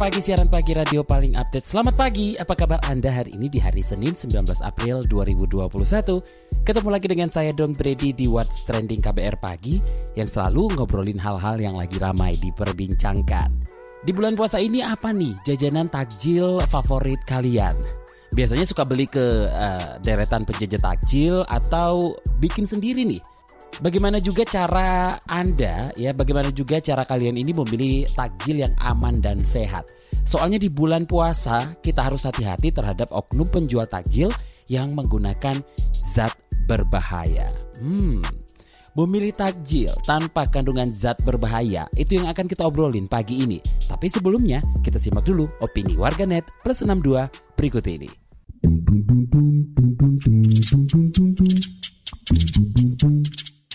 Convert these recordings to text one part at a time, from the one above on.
Pagi, siaran pagi radio paling update. Selamat pagi, apa kabar Anda hari ini di hari Senin 19 April 2021? Ketemu lagi dengan saya Don Brady di What's Trending KBR Pagi yang selalu ngobrolin hal-hal yang lagi ramai diperbincangkan. Di bulan puasa ini apa nih jajanan takjil favorit kalian? Biasanya suka beli ke uh, deretan penjajah takjil atau bikin sendiri nih? Bagaimana juga cara Anda ya, bagaimana juga cara kalian ini memilih takjil yang aman dan sehat. Soalnya di bulan puasa kita harus hati-hati terhadap oknum penjual takjil yang menggunakan zat berbahaya. Hmm, memilih takjil tanpa kandungan zat berbahaya itu yang akan kita obrolin pagi ini. Tapi sebelumnya kita simak dulu opini warganet plus 62 berikut ini.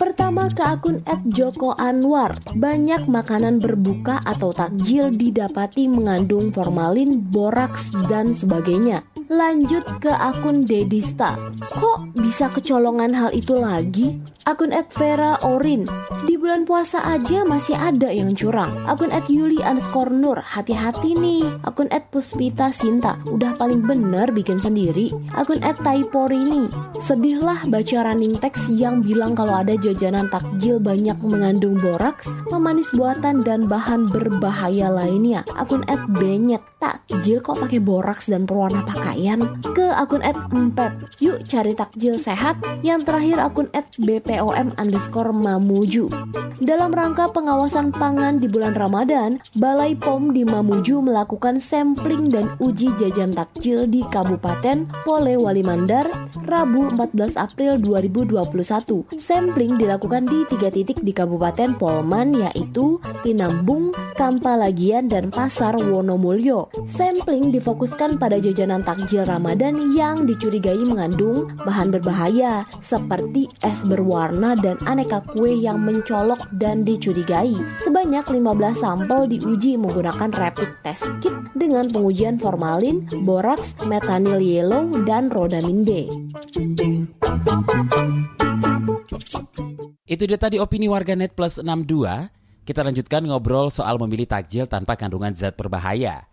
Pertama ke akun @joko Anwar, banyak makanan berbuka atau takjil didapati mengandung formalin, boraks dan sebagainya. Lanjut ke akun Dedista. Kok bisa kecolongan hal itu lagi? Akun @vera Orin. Di bulan puasa aja masih ada yang curang. Akun @yuli underscore. Hati-hati nih. Akun @puspita sinta. Udah paling bener bikin sendiri. Akun @taiporini. Sedihlah baca running text yang bilang kalau ada jajanan takjil banyak mengandung boraks, pemanis buatan dan bahan berbahaya lainnya. Akun @benyet. Takjil kok pakai boraks dan perwarna pakaian? Ke akun @empep. Yuk cari takjil sehat. Yang terakhir akun @bpom underscore mamuju. Dalam rangka pengawasan pangan di bulan Ramadan, Balai POM di Mamuju melakukan sampling dan uji jajan takjil di Kabupaten Polewali Mandar, Rabu 14 April 2021. Sampling dilakukan di tiga titik di Kabupaten Polman yaitu Tinambung, Kampalagian, dan Pasar Wonomulyo. Sampling difokuskan pada jajanan takjil Ramadan yang dicurigai mengandung bahan berbahaya seperti es berwarna dan aneka kue yang mencolok dan dicurigai. Sebanyak 15 sampel diuji menggunakan rapid test kit dengan pengujian formalin, boraks, metanyl yellow, dan rodamin B. Itu dia tadi opini warganet plus 62. Kita lanjutkan ngobrol soal memilih takjil tanpa kandungan zat berbahaya.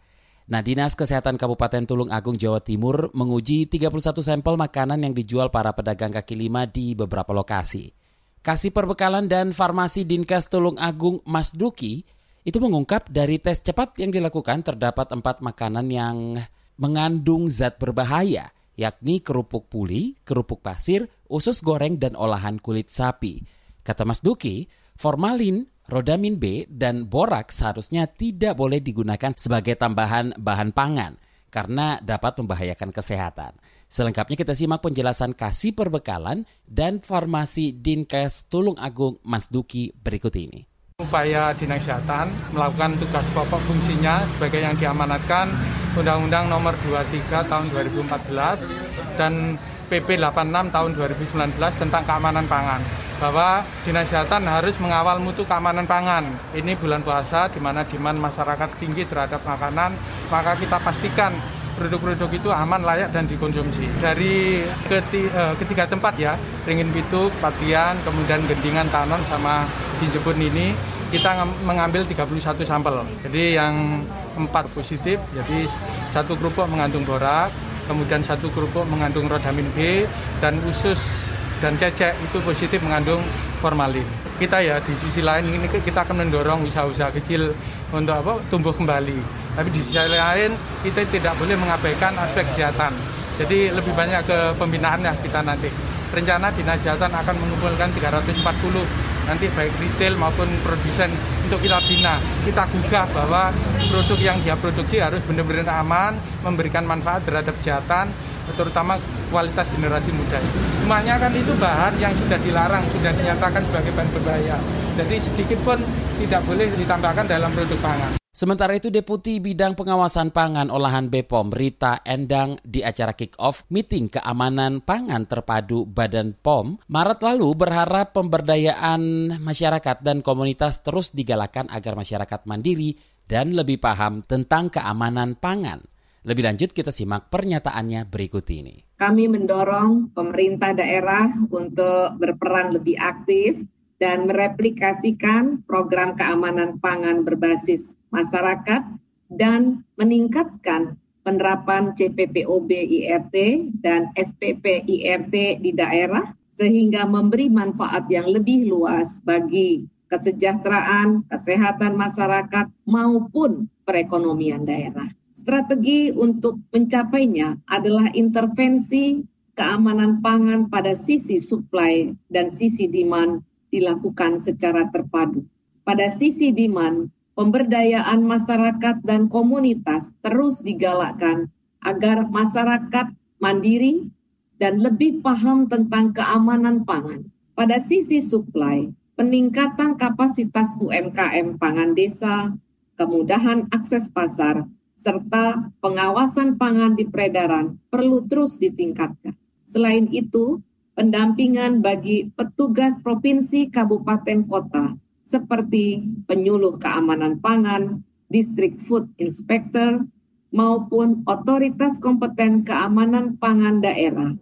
Nah, Dinas Kesehatan Kabupaten Tulung Agung Jawa Timur menguji 31 sampel makanan yang dijual para pedagang kaki lima di beberapa lokasi. Kasih Perbekalan dan Farmasi Dinkes Tulung Agung Mas Duki itu mengungkap dari tes cepat yang dilakukan terdapat empat makanan yang mengandung zat berbahaya, yakni kerupuk puli, kerupuk pasir, usus goreng, dan olahan kulit sapi. Kata Mas Duki, formalin, rodamin B, dan boraks seharusnya tidak boleh digunakan sebagai tambahan bahan pangan karena dapat membahayakan kesehatan. Selengkapnya kita simak penjelasan kasih perbekalan dan farmasi Dinkes Tulung Agung Mas Duki berikut ini. Upaya Dinas Kesehatan melakukan tugas pokok fungsinya sebagai yang diamanatkan Undang-Undang Nomor 23 Tahun 2014 dan PP 86 Tahun 2019 tentang keamanan pangan bahwa Dinas Kesehatan harus mengawal mutu keamanan pangan. Ini bulan puasa di mana demand masyarakat tinggi terhadap makanan, maka kita pastikan produk-produk itu aman, layak dan dikonsumsi. Dari keti, eh, ketiga tempat ya, Ringin Pitu, Patian, kemudian Gendingan, Tanon sama Jinjebun ini kita mengambil 31 sampel. Jadi yang empat positif, jadi satu kerupuk mengandung borak, kemudian satu kerupuk mengandung rodamin B, dan usus dan cecek itu positif mengandung formalin. Kita ya di sisi lain ini kita akan mendorong usaha-usaha kecil untuk apa tumbuh kembali. Tapi di sisi lain kita tidak boleh mengabaikan aspek kesehatan. Jadi lebih banyak ke pembinaannya kita nanti. Rencana dinas kesehatan akan mengumpulkan 340 nanti baik retail maupun produsen untuk kita bina. Kita gugah bahwa produk yang dia produksi harus benar-benar aman, memberikan manfaat terhadap kesehatan, terutama kualitas generasi muda. Semuanya kan itu bahan yang sudah dilarang, sudah dinyatakan sebagai bahan berbahaya. Jadi sedikit pun tidak boleh ditambahkan dalam produk pangan. Sementara itu Deputi Bidang Pengawasan Pangan Olahan BPOM Rita Endang di acara kick-off meeting keamanan pangan terpadu Badan POM Maret lalu berharap pemberdayaan masyarakat dan komunitas terus digalakan agar masyarakat mandiri dan lebih paham tentang keamanan pangan. Lebih lanjut kita simak pernyataannya berikut ini. Kami mendorong pemerintah daerah untuk berperan lebih aktif dan mereplikasikan program keamanan pangan berbasis masyarakat dan meningkatkan penerapan CPPOB IRT dan SPP IRT di daerah sehingga memberi manfaat yang lebih luas bagi kesejahteraan, kesehatan masyarakat maupun perekonomian daerah. Strategi untuk mencapainya adalah intervensi keamanan pangan pada sisi supply dan sisi demand dilakukan secara terpadu. Pada sisi demand, pemberdayaan masyarakat dan komunitas terus digalakkan agar masyarakat mandiri dan lebih paham tentang keamanan pangan. Pada sisi supply, peningkatan kapasitas UMKM pangan desa, kemudahan akses pasar, serta pengawasan pangan di peredaran perlu terus ditingkatkan. Selain itu, pendampingan bagi petugas provinsi, kabupaten, kota seperti penyuluh keamanan pangan, distrik food inspector, maupun otoritas kompeten keamanan pangan daerah.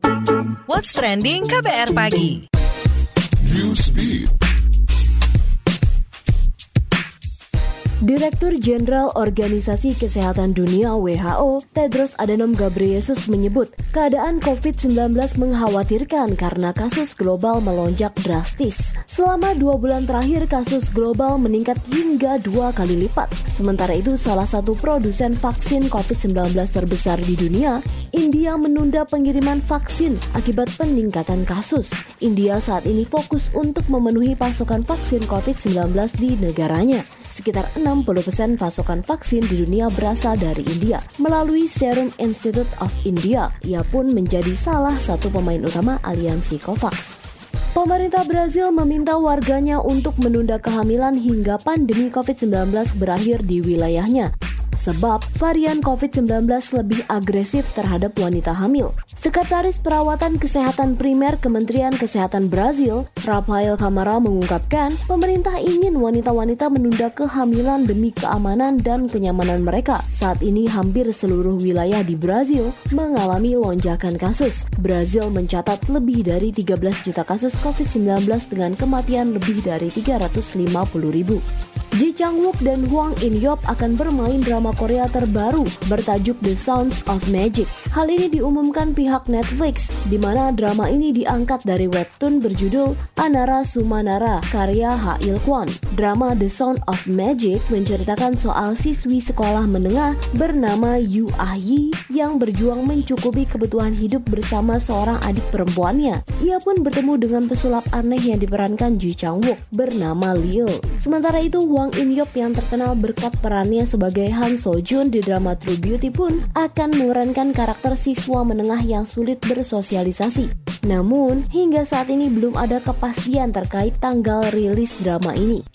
What's trending KBR pagi? Direktur Jenderal Organisasi Kesehatan Dunia WHO, Tedros Adhanom Ghebreyesus menyebut keadaan COVID-19 mengkhawatirkan karena kasus global melonjak drastis. Selama dua bulan terakhir, kasus global meningkat hingga dua kali lipat. Sementara itu, salah satu produsen vaksin COVID-19 terbesar di dunia, India menunda pengiriman vaksin akibat peningkatan kasus. India saat ini fokus untuk memenuhi pasokan vaksin COVID-19 di negaranya. Sekitar 60% pasokan vaksin di dunia berasal dari India. Melalui Serum Institute of India, ia pun menjadi salah satu pemain utama aliansi COVAX. Pemerintah Brazil meminta warganya untuk menunda kehamilan hingga pandemi COVID-19 berakhir di wilayahnya sebab varian COVID-19 lebih agresif terhadap wanita hamil. Sekretaris Perawatan Kesehatan Primer Kementerian Kesehatan Brazil, Rafael Camara mengungkapkan, pemerintah ingin wanita-wanita menunda kehamilan demi keamanan dan kenyamanan mereka. Saat ini hampir seluruh wilayah di Brazil mengalami lonjakan kasus. Brazil mencatat lebih dari 13 juta kasus COVID-19 dengan kematian lebih dari 350 ribu. Ji Chang-wook dan Hwang In-yop akan bermain drama Korea terbaru bertajuk The Sounds of Magic. Hal ini diumumkan pihak Netflix, di mana drama ini diangkat dari webtoon berjudul Anara Sumanara karya Ha Il Kwon. Drama The Sound of Magic menceritakan soal siswi sekolah menengah bernama Yu Ah Yi yang berjuang mencukupi kebutuhan hidup bersama seorang adik perempuannya. Ia pun bertemu dengan pesulap aneh yang diperankan Ji Chang-wook bernama Leo. Sementara itu, Wang In-yop yang terkenal berkat perannya sebagai Han So-jun di drama True Beauty pun akan memerankan karakter siswa menengah yang sulit bersosialisasi. Namun, hingga saat ini belum ada kepastian terkait tanggal rilis drama ini.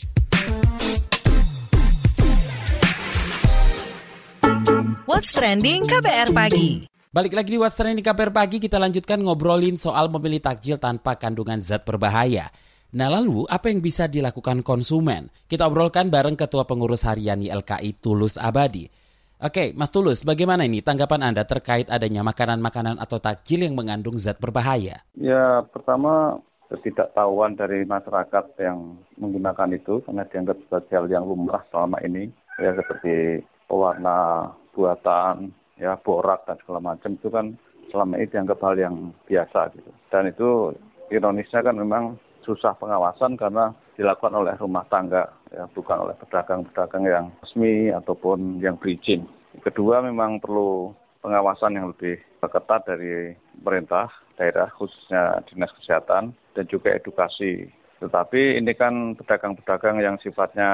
What's trending KBR pagi? Balik lagi di What's Trending KBR pagi, kita lanjutkan ngobrolin soal memilih takjil tanpa kandungan zat berbahaya. Nah lalu apa yang bisa dilakukan konsumen? Kita obrolkan bareng Ketua Pengurus Harian YLKI Tulus Abadi. Oke, Mas Tulus, bagaimana ini tanggapan Anda terkait adanya makanan-makanan atau takjil yang mengandung zat berbahaya? Ya, pertama ketidaktahuan dari masyarakat yang menggunakan itu karena dianggap hal yang lumrah selama ini ya seperti pewarna buatan ya borak dan segala macam itu kan selama ini dianggap hal yang biasa gitu dan itu ironisnya kan memang susah pengawasan karena dilakukan oleh rumah tangga, ya, bukan oleh pedagang-pedagang yang resmi ataupun yang berizin. Kedua, memang perlu pengawasan yang lebih ketat dari pemerintah daerah, khususnya dinas kesehatan, dan juga edukasi. Tetapi ini kan pedagang-pedagang yang sifatnya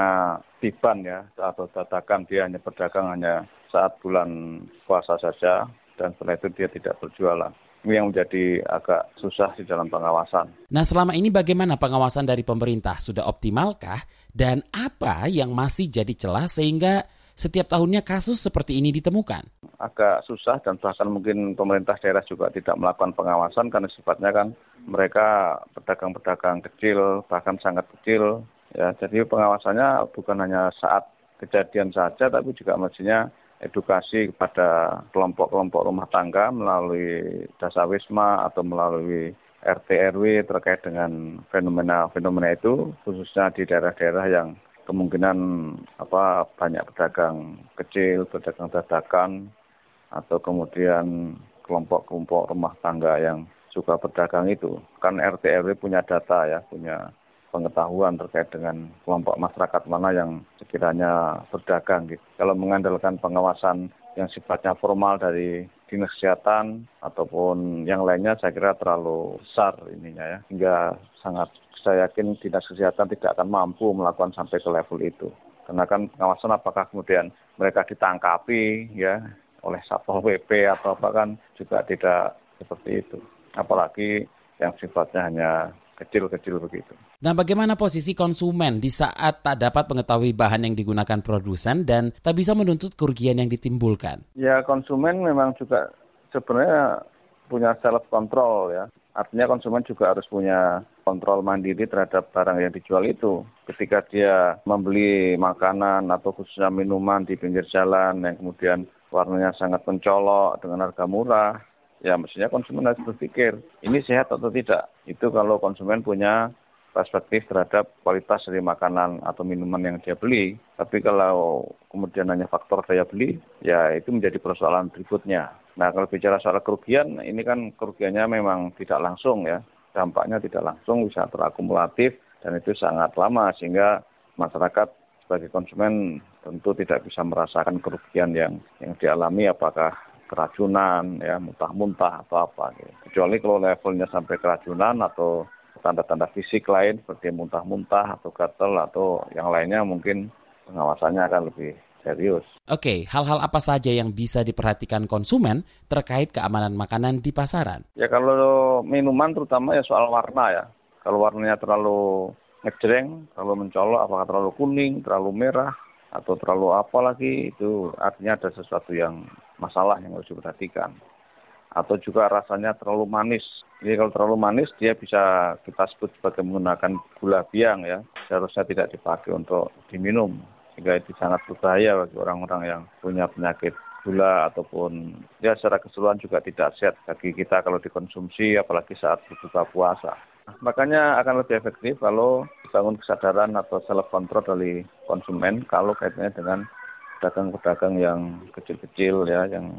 tiban ya, atau dadakan, dia hanya berdagang hanya saat bulan puasa saja, dan setelah itu dia tidak berjualan yang menjadi agak susah di dalam pengawasan. Nah, selama ini bagaimana pengawasan dari pemerintah? Sudah optimalkah? Dan apa yang masih jadi celah sehingga setiap tahunnya kasus seperti ini ditemukan? Agak susah dan bahkan mungkin pemerintah daerah juga tidak melakukan pengawasan karena sifatnya kan mereka pedagang-pedagang kecil, bahkan sangat kecil. Ya, jadi pengawasannya bukan hanya saat kejadian saja, tapi juga mestinya edukasi kepada kelompok-kelompok rumah tangga melalui dasa wisma atau melalui RT RW terkait dengan fenomena-fenomena itu khususnya di daerah-daerah yang kemungkinan apa banyak pedagang kecil, pedagang dadakan atau kemudian kelompok-kelompok rumah tangga yang suka berdagang itu. Kan RT RW punya data ya, punya pengetahuan terkait dengan kelompok masyarakat mana yang sekiranya berdagang gitu. Kalau mengandalkan pengawasan yang sifatnya formal dari dinas kesehatan ataupun yang lainnya saya kira terlalu besar ininya ya hingga sangat saya yakin dinas kesehatan tidak akan mampu melakukan sampai ke level itu. Karena kan pengawasan apakah kemudian mereka ditangkapi ya oleh Satpol PP atau apa kan juga tidak seperti itu. Apalagi yang sifatnya hanya kecil-kecil begitu. Nah, bagaimana posisi konsumen di saat tak dapat mengetahui bahan yang digunakan produsen dan tak bisa menuntut kerugian yang ditimbulkan? Ya, konsumen memang juga sebenarnya punya self control ya. Artinya konsumen juga harus punya kontrol mandiri terhadap barang yang dijual itu. Ketika dia membeli makanan atau khususnya minuman di pinggir jalan yang kemudian warnanya sangat mencolok dengan harga murah, ya mestinya konsumen harus berpikir ini sehat atau tidak. Itu kalau konsumen punya perspektif terhadap kualitas dari makanan atau minuman yang dia beli. Tapi kalau kemudian hanya faktor daya beli, ya itu menjadi persoalan berikutnya. Nah, kalau bicara soal kerugian, ini kan kerugiannya memang tidak langsung ya. Dampaknya tidak langsung bisa terakumulatif dan itu sangat lama sehingga masyarakat sebagai konsumen tentu tidak bisa merasakan kerugian yang yang dialami apakah keracunan ya muntah-muntah atau apa gitu. Kecuali kalau levelnya sampai keracunan atau tanda-tanda fisik lain seperti muntah-muntah atau gatal atau yang lainnya mungkin pengawasannya akan lebih serius. Oke, hal-hal apa saja yang bisa diperhatikan konsumen terkait keamanan makanan di pasaran? Ya kalau minuman terutama ya soal warna ya. Kalau warnanya terlalu ngejreng, terlalu mencolok, apakah terlalu kuning, terlalu merah, atau terlalu apa lagi, itu artinya ada sesuatu yang masalah yang harus diperhatikan. Atau juga rasanya terlalu manis. Jadi kalau terlalu manis dia bisa kita sebut sebagai menggunakan gula biang ya. Seharusnya tidak dipakai untuk diminum sehingga itu sangat berbahaya bagi orang-orang yang punya penyakit gula ataupun ya secara keseluruhan juga tidak sehat bagi kita kalau dikonsumsi apalagi saat berbuka puasa. Makanya akan lebih efektif kalau dibangun kesadaran atau self control dari konsumen kalau kaitannya dengan pedagang-pedagang yang kecil-kecil ya yang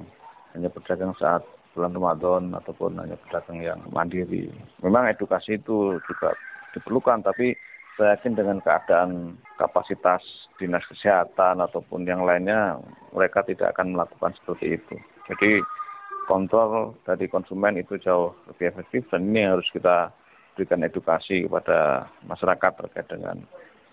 hanya berdagang saat bulan Ramadan ataupun hanya pedagang yang mandiri. Memang edukasi itu juga diperlukan tapi saya yakin dengan keadaan kapasitas dinas kesehatan ataupun yang lainnya mereka tidak akan melakukan seperti itu. Jadi kontrol dari konsumen itu jauh lebih efektif dan ini harus kita berikan edukasi kepada masyarakat terkait dengan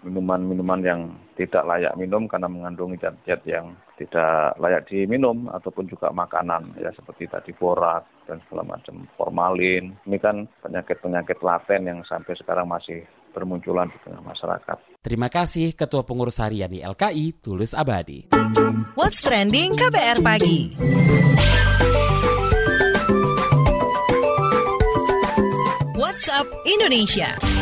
minuman-minuman yang tidak layak minum karena mengandung zat-zat yang tidak layak diminum ataupun juga makanan ya seperti tadi borak dan segala macam formalin. Ini kan penyakit-penyakit laten yang sampai sekarang masih bermunculan di tengah masyarakat. Terima kasih Ketua Pengurus Harian LKI Tulus Abadi. What's trending KBR pagi? WhatsApp Indonesia.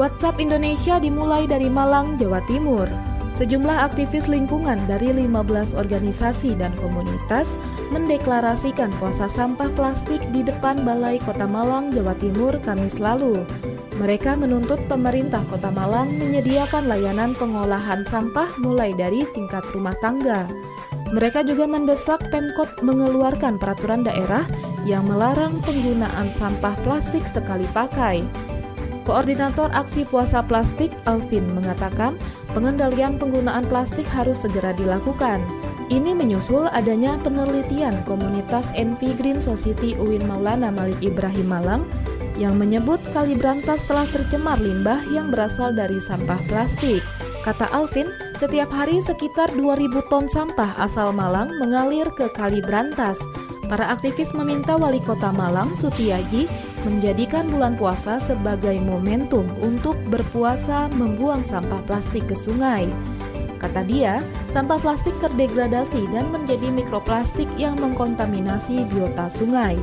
WhatsApp Indonesia dimulai dari Malang, Jawa Timur. Sejumlah aktivis lingkungan dari 15 organisasi dan komunitas mendeklarasikan puasa sampah plastik di depan Balai Kota Malang, Jawa Timur Kamis lalu. Mereka menuntut pemerintah Kota Malang menyediakan layanan pengolahan sampah mulai dari tingkat rumah tangga. Mereka juga mendesak Pemkot mengeluarkan peraturan daerah yang melarang penggunaan sampah plastik sekali pakai. Koordinator Aksi Puasa Plastik Alvin mengatakan pengendalian penggunaan plastik harus segera dilakukan. Ini menyusul adanya penelitian komunitas NP Green Society UIN Maulana Malik Ibrahim Malang yang menyebut Kali Brantas telah tercemar limbah yang berasal dari sampah plastik. Kata Alvin, setiap hari sekitar 2000 ton sampah asal Malang mengalir ke Kali Brantas. Para aktivis meminta Wali Kota Malang, Sutiaji, menjadikan bulan puasa sebagai momentum untuk berpuasa membuang sampah plastik ke sungai. Kata dia, sampah plastik terdegradasi dan menjadi mikroplastik yang mengkontaminasi biota sungai.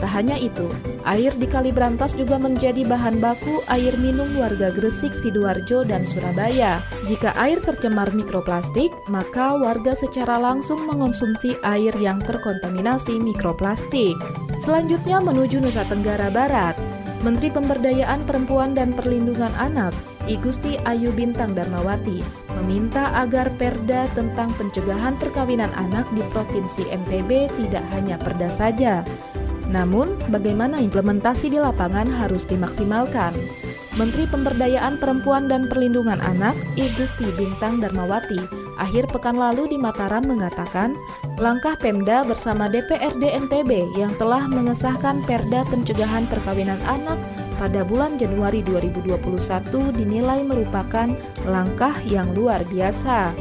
Tak hanya itu, air di Kali Brantas juga menjadi bahan baku air minum warga Gresik, Sidoarjo, dan Surabaya. Jika air tercemar mikroplastik, maka warga secara langsung mengonsumsi air yang terkontaminasi mikroplastik. Selanjutnya menuju Nusa Tenggara Barat. Menteri Pemberdayaan Perempuan dan Perlindungan Anak, Igusti Ayu Bintang Darmawati, meminta agar perda tentang pencegahan perkawinan anak di Provinsi NTB tidak hanya perda saja, namun, bagaimana implementasi di lapangan harus dimaksimalkan. Menteri Pemberdayaan Perempuan dan Perlindungan Anak, Igusti Bintang Darmawati, akhir pekan lalu di Mataram mengatakan, langkah Pemda bersama DPRD NTB yang telah mengesahkan Perda Pencegahan Perkawinan Anak pada bulan Januari 2021 dinilai merupakan langkah yang luar biasa.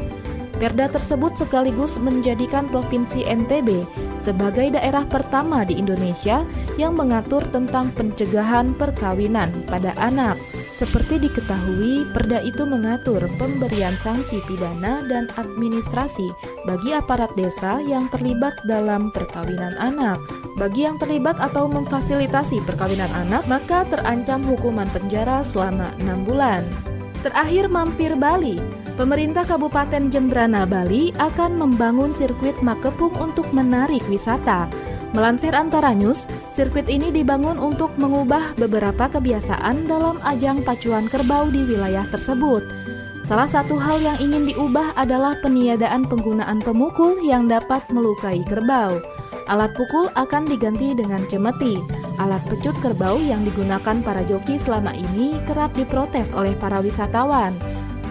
Perda tersebut sekaligus menjadikan Provinsi NTB sebagai daerah pertama di Indonesia yang mengatur tentang pencegahan perkawinan pada anak. Seperti diketahui, perda itu mengatur pemberian sanksi pidana dan administrasi bagi aparat desa yang terlibat dalam perkawinan anak. Bagi yang terlibat atau memfasilitasi perkawinan anak, maka terancam hukuman penjara selama enam bulan. Terakhir mampir Bali, pemerintah Kabupaten Jembrana Bali akan membangun sirkuit Makepung untuk menarik wisata. Melansir Antara News, sirkuit ini dibangun untuk mengubah beberapa kebiasaan dalam ajang pacuan kerbau di wilayah tersebut. Salah satu hal yang ingin diubah adalah peniadaan penggunaan pemukul yang dapat melukai kerbau. Alat pukul akan diganti dengan cemeti. Alat pecut kerbau yang digunakan para joki selama ini kerap diprotes oleh para wisatawan.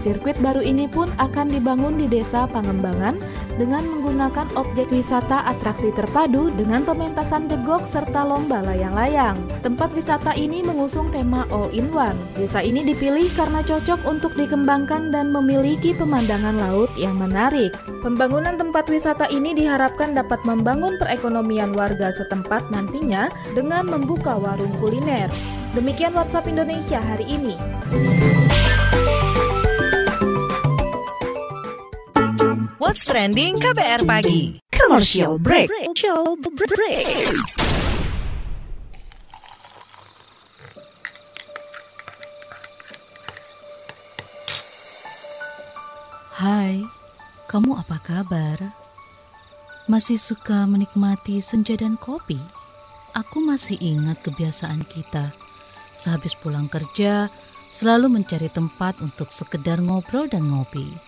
Sirkuit baru ini pun akan dibangun di Desa Pangembangan dengan menggunakan objek wisata atraksi terpadu dengan pementasan degok serta lomba layang-layang. Tempat wisata ini mengusung tema All in One. Desa ini dipilih karena cocok untuk dikembangkan dan memiliki pemandangan laut yang menarik. Pembangunan tempat wisata ini diharapkan dapat membangun perekonomian warga setempat nantinya dengan membuka warung kuliner. Demikian WhatsApp Indonesia hari ini. What's Trending KBR Pagi. Commercial break. Commercial break. Hai, kamu apa kabar? Masih suka menikmati senja dan kopi? Aku masih ingat kebiasaan kita. Sehabis pulang kerja, selalu mencari tempat untuk sekedar ngobrol dan ngopi.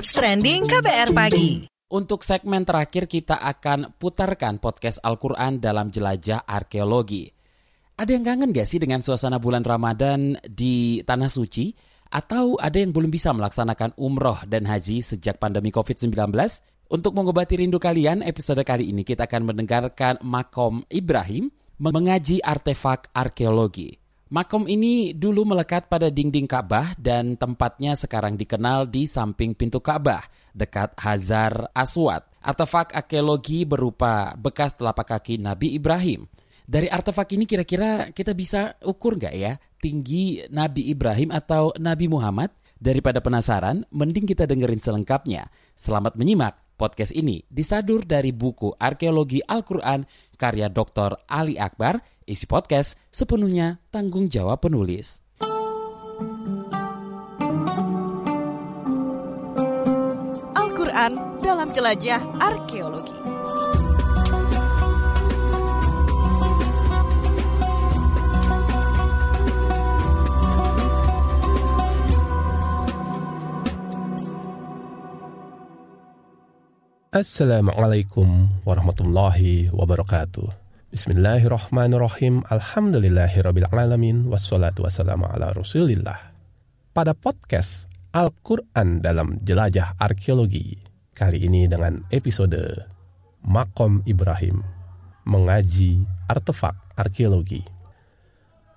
What's Trending KBR Pagi. Untuk segmen terakhir kita akan putarkan podcast Al-Quran dalam jelajah arkeologi. Ada yang kangen gak sih dengan suasana bulan Ramadan di Tanah Suci? Atau ada yang belum bisa melaksanakan umroh dan haji sejak pandemi COVID-19? Untuk mengobati rindu kalian, episode kali ini kita akan mendengarkan Makom Ibrahim mengaji artefak arkeologi. Makom ini dulu melekat pada dinding Ka'bah dan tempatnya sekarang dikenal di samping pintu Ka'bah, dekat Hazar Aswad. Artefak arkeologi berupa bekas telapak kaki Nabi Ibrahim dari artefak ini kira-kira kita bisa ukur nggak ya tinggi Nabi Ibrahim atau Nabi Muhammad? Daripada penasaran, mending kita dengerin selengkapnya. Selamat menyimak podcast ini disadur dari buku Arkeologi Al-Quran karya Dr. Ali Akbar. Isi podcast sepenuhnya tanggung jawab penulis. Al-Quran dalam jelajah arkeologi. Assalamualaikum warahmatullahi wabarakatuh. Bismillahirrahmanirrahim. Alhamdulillahirrabbilalamin. Wassalatu wassalamu ala rasulillah. pada podcast Al-Quran dalam Jelajah Arkeologi. Kali ini dengan episode Makom Ibrahim, mengaji artefak arkeologi.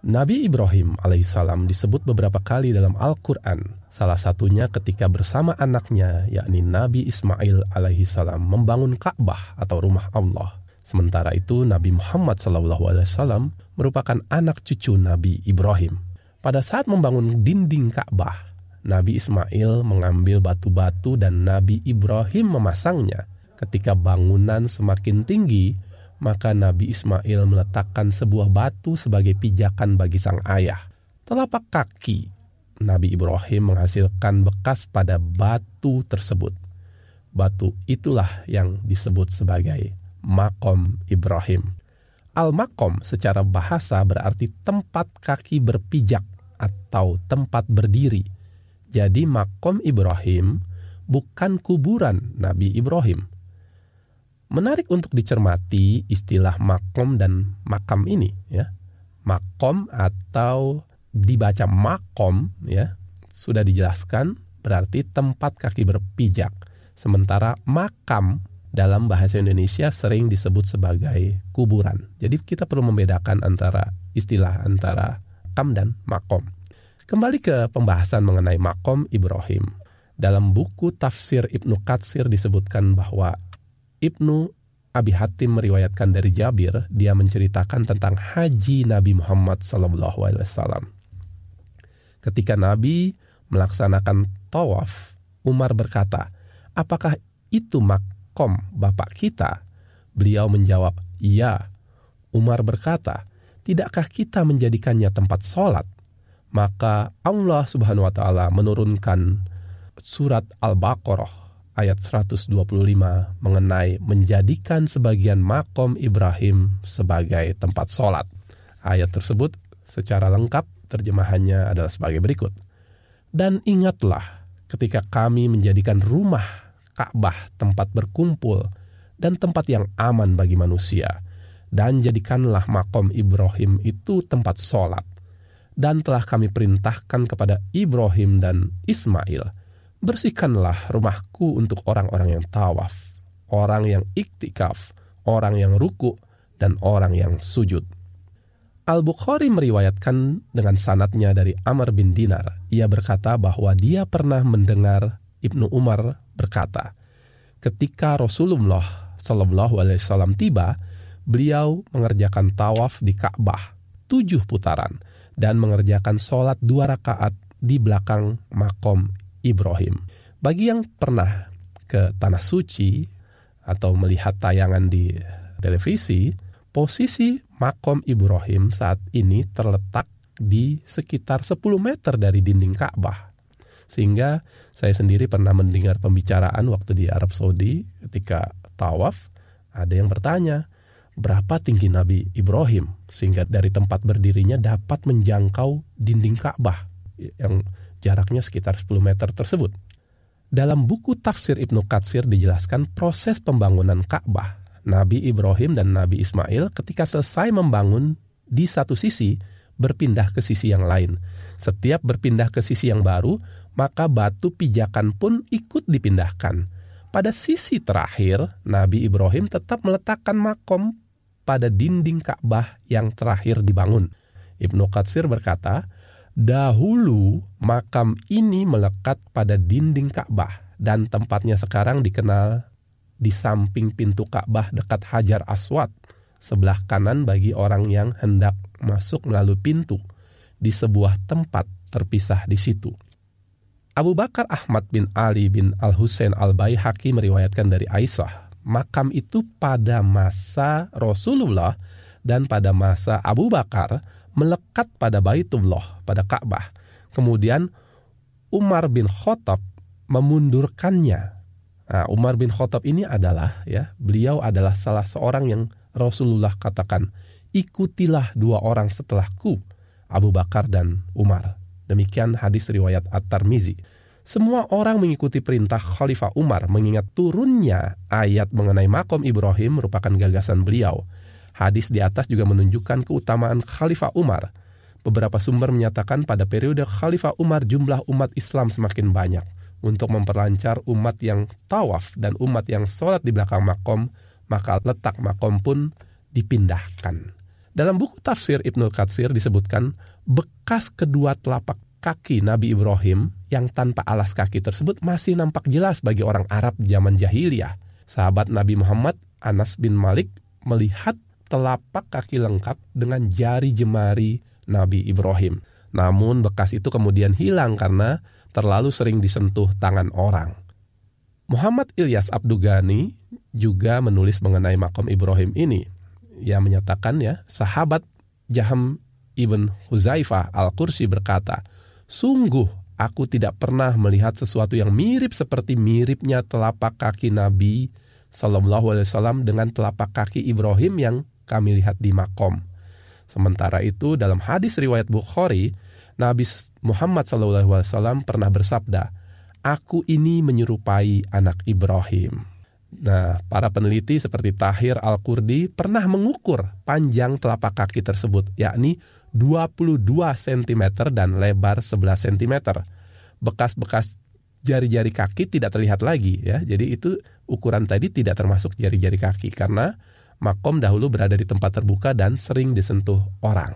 Nabi Ibrahim alaihissalam disebut beberapa kali dalam Al-Quran, salah satunya ketika bersama anaknya, yakni Nabi Ismail alaihissalam membangun Ka'bah atau rumah Allah. Sementara itu Nabi Muhammad SAW merupakan anak cucu Nabi Ibrahim. Pada saat membangun dinding Ka'bah, Nabi Ismail mengambil batu-batu dan Nabi Ibrahim memasangnya. Ketika bangunan semakin tinggi, maka Nabi Ismail meletakkan sebuah batu sebagai pijakan bagi sang ayah. Telapak kaki Nabi Ibrahim menghasilkan bekas pada batu tersebut. Batu itulah yang disebut sebagai makom Ibrahim. Al-makom secara bahasa berarti tempat kaki berpijak atau tempat berdiri. Jadi makom Ibrahim bukan kuburan Nabi Ibrahim. Menarik untuk dicermati istilah makom dan makam ini ya. Makom atau dibaca makom ya sudah dijelaskan berarti tempat kaki berpijak. Sementara makam dalam bahasa Indonesia sering disebut sebagai kuburan. Jadi kita perlu membedakan antara istilah antara makam dan makom. Kembali ke pembahasan mengenai makom Ibrahim. Dalam buku tafsir Ibnu Katsir disebutkan bahwa Ibnu Abi Hatim meriwayatkan dari Jabir, dia menceritakan tentang haji Nabi Muhammad SAW. Ketika Nabi melaksanakan tawaf, Umar berkata, apakah itu makom bapak kita? Beliau menjawab, iya. Umar berkata, tidakkah kita menjadikannya tempat sholat? Maka Allah Subhanahu wa taala menurunkan surat Al-Baqarah ayat 125 mengenai menjadikan sebagian makom Ibrahim sebagai tempat sholat. Ayat tersebut secara lengkap terjemahannya adalah sebagai berikut. Dan ingatlah ketika kami menjadikan rumah Ka'bah tempat berkumpul dan tempat yang aman bagi manusia dan jadikanlah makom Ibrahim itu tempat sholat. Dan telah kami perintahkan kepada Ibrahim dan Ismail, bersihkanlah rumahku untuk orang-orang yang tawaf, orang yang iktikaf, orang yang ruku, dan orang yang sujud. Al-Bukhari meriwayatkan dengan sanatnya dari Amr bin Dinar. Ia berkata bahwa dia pernah mendengar Ibnu Umar berkata, ketika Rasulullah Wasallam tiba, beliau mengerjakan tawaf di Ka'bah tujuh putaran dan mengerjakan sholat dua rakaat di belakang makom Ibrahim. Bagi yang pernah ke Tanah Suci atau melihat tayangan di televisi, posisi makom Ibrahim saat ini terletak di sekitar 10 meter dari dinding Ka'bah. Sehingga saya sendiri pernah mendengar pembicaraan waktu di Arab Saudi ketika tawaf, ada yang bertanya, berapa tinggi Nabi Ibrahim sehingga dari tempat berdirinya dapat menjangkau dinding Ka'bah yang jaraknya sekitar 10 meter tersebut. Dalam buku tafsir Ibnu Katsir dijelaskan proses pembangunan Ka'bah. Nabi Ibrahim dan Nabi Ismail ketika selesai membangun di satu sisi berpindah ke sisi yang lain. Setiap berpindah ke sisi yang baru, maka batu pijakan pun ikut dipindahkan. Pada sisi terakhir, Nabi Ibrahim tetap meletakkan makom pada dinding Ka'bah yang terakhir dibangun. Ibnu Katsir berkata, dahulu makam ini melekat pada dinding Ka'bah dan tempatnya sekarang dikenal di samping pintu Ka'bah dekat Hajar Aswad, sebelah kanan bagi orang yang hendak masuk melalui pintu di sebuah tempat terpisah di situ. Abu Bakar Ahmad bin Ali bin Al-Husain Al-Baihaqi meriwayatkan dari Aisyah makam itu pada masa Rasulullah dan pada masa Abu Bakar melekat pada Baitullah, pada Ka'bah. Kemudian Umar bin Khattab memundurkannya. Nah, Umar bin Khattab ini adalah ya, beliau adalah salah seorang yang Rasulullah katakan, "Ikutilah dua orang setelahku, Abu Bakar dan Umar." Demikian hadis riwayat At-Tirmizi. Semua orang mengikuti perintah Khalifah Umar mengingat turunnya ayat mengenai makom Ibrahim merupakan gagasan beliau. Hadis di atas juga menunjukkan keutamaan Khalifah Umar. Beberapa sumber menyatakan pada periode Khalifah Umar jumlah umat Islam semakin banyak. Untuk memperlancar umat yang tawaf dan umat yang sholat di belakang makom, maka letak makom pun dipindahkan. Dalam buku tafsir Ibnu Katsir disebutkan bekas kedua telapak kaki Nabi Ibrahim yang tanpa alas kaki tersebut masih nampak jelas bagi orang Arab zaman jahiliyah. Sahabat Nabi Muhammad Anas bin Malik melihat telapak kaki lengkap dengan jari jemari Nabi Ibrahim. Namun bekas itu kemudian hilang karena terlalu sering disentuh tangan orang. Muhammad Ilyas Abdugani juga menulis mengenai makom Ibrahim ini. Ia menyatakan ya, sahabat Jaham ibn Huzaifah al-Kursi berkata, Sungguh aku tidak pernah melihat sesuatu yang mirip seperti miripnya telapak kaki Nabi Sallallahu Alaihi Wasallam dengan telapak kaki Ibrahim yang kami lihat di makom. Sementara itu dalam hadis riwayat Bukhari, Nabi Muhammad SAW pernah bersabda, Aku ini menyerupai anak Ibrahim. Nah, para peneliti seperti Tahir Al-Kurdi pernah mengukur panjang telapak kaki tersebut, yakni 22 cm dan lebar 11 cm. Bekas-bekas jari-jari kaki tidak terlihat lagi ya. Jadi itu ukuran tadi tidak termasuk jari-jari kaki karena makom dahulu berada di tempat terbuka dan sering disentuh orang.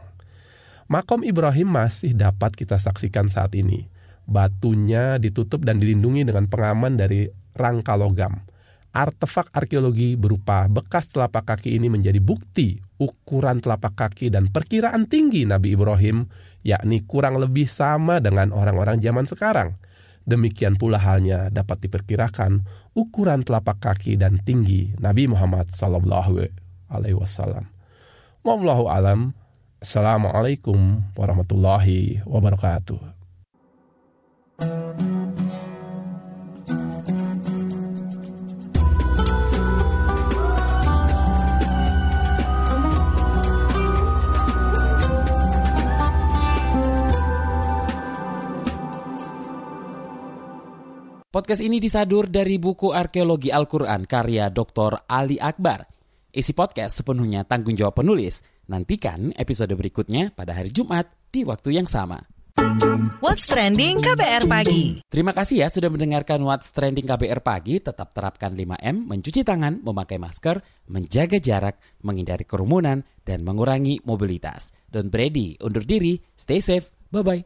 Makom Ibrahim masih dapat kita saksikan saat ini. Batunya ditutup dan dilindungi dengan pengaman dari rangka logam. Artefak arkeologi berupa bekas telapak kaki ini menjadi bukti ukuran telapak kaki dan perkiraan tinggi Nabi Ibrahim, yakni kurang lebih sama dengan orang-orang zaman sekarang. Demikian pula halnya dapat diperkirakan ukuran telapak kaki dan tinggi Nabi Muhammad Sallallahu Alaihi Wasallam. Wallahu alam. Assalamualaikum warahmatullahi wabarakatuh. Podcast ini disadur dari buku Arkeologi Al-Quran karya Dr. Ali Akbar. Isi podcast sepenuhnya tanggung jawab penulis. Nantikan episode berikutnya pada hari Jumat di waktu yang sama. What's Trending KBR Pagi. Terima kasih ya sudah mendengarkan What's Trending KBR Pagi. Tetap terapkan 5M, mencuci tangan, memakai masker, menjaga jarak, menghindari kerumunan, dan mengurangi mobilitas. Don't ready, undur diri, stay safe, bye-bye.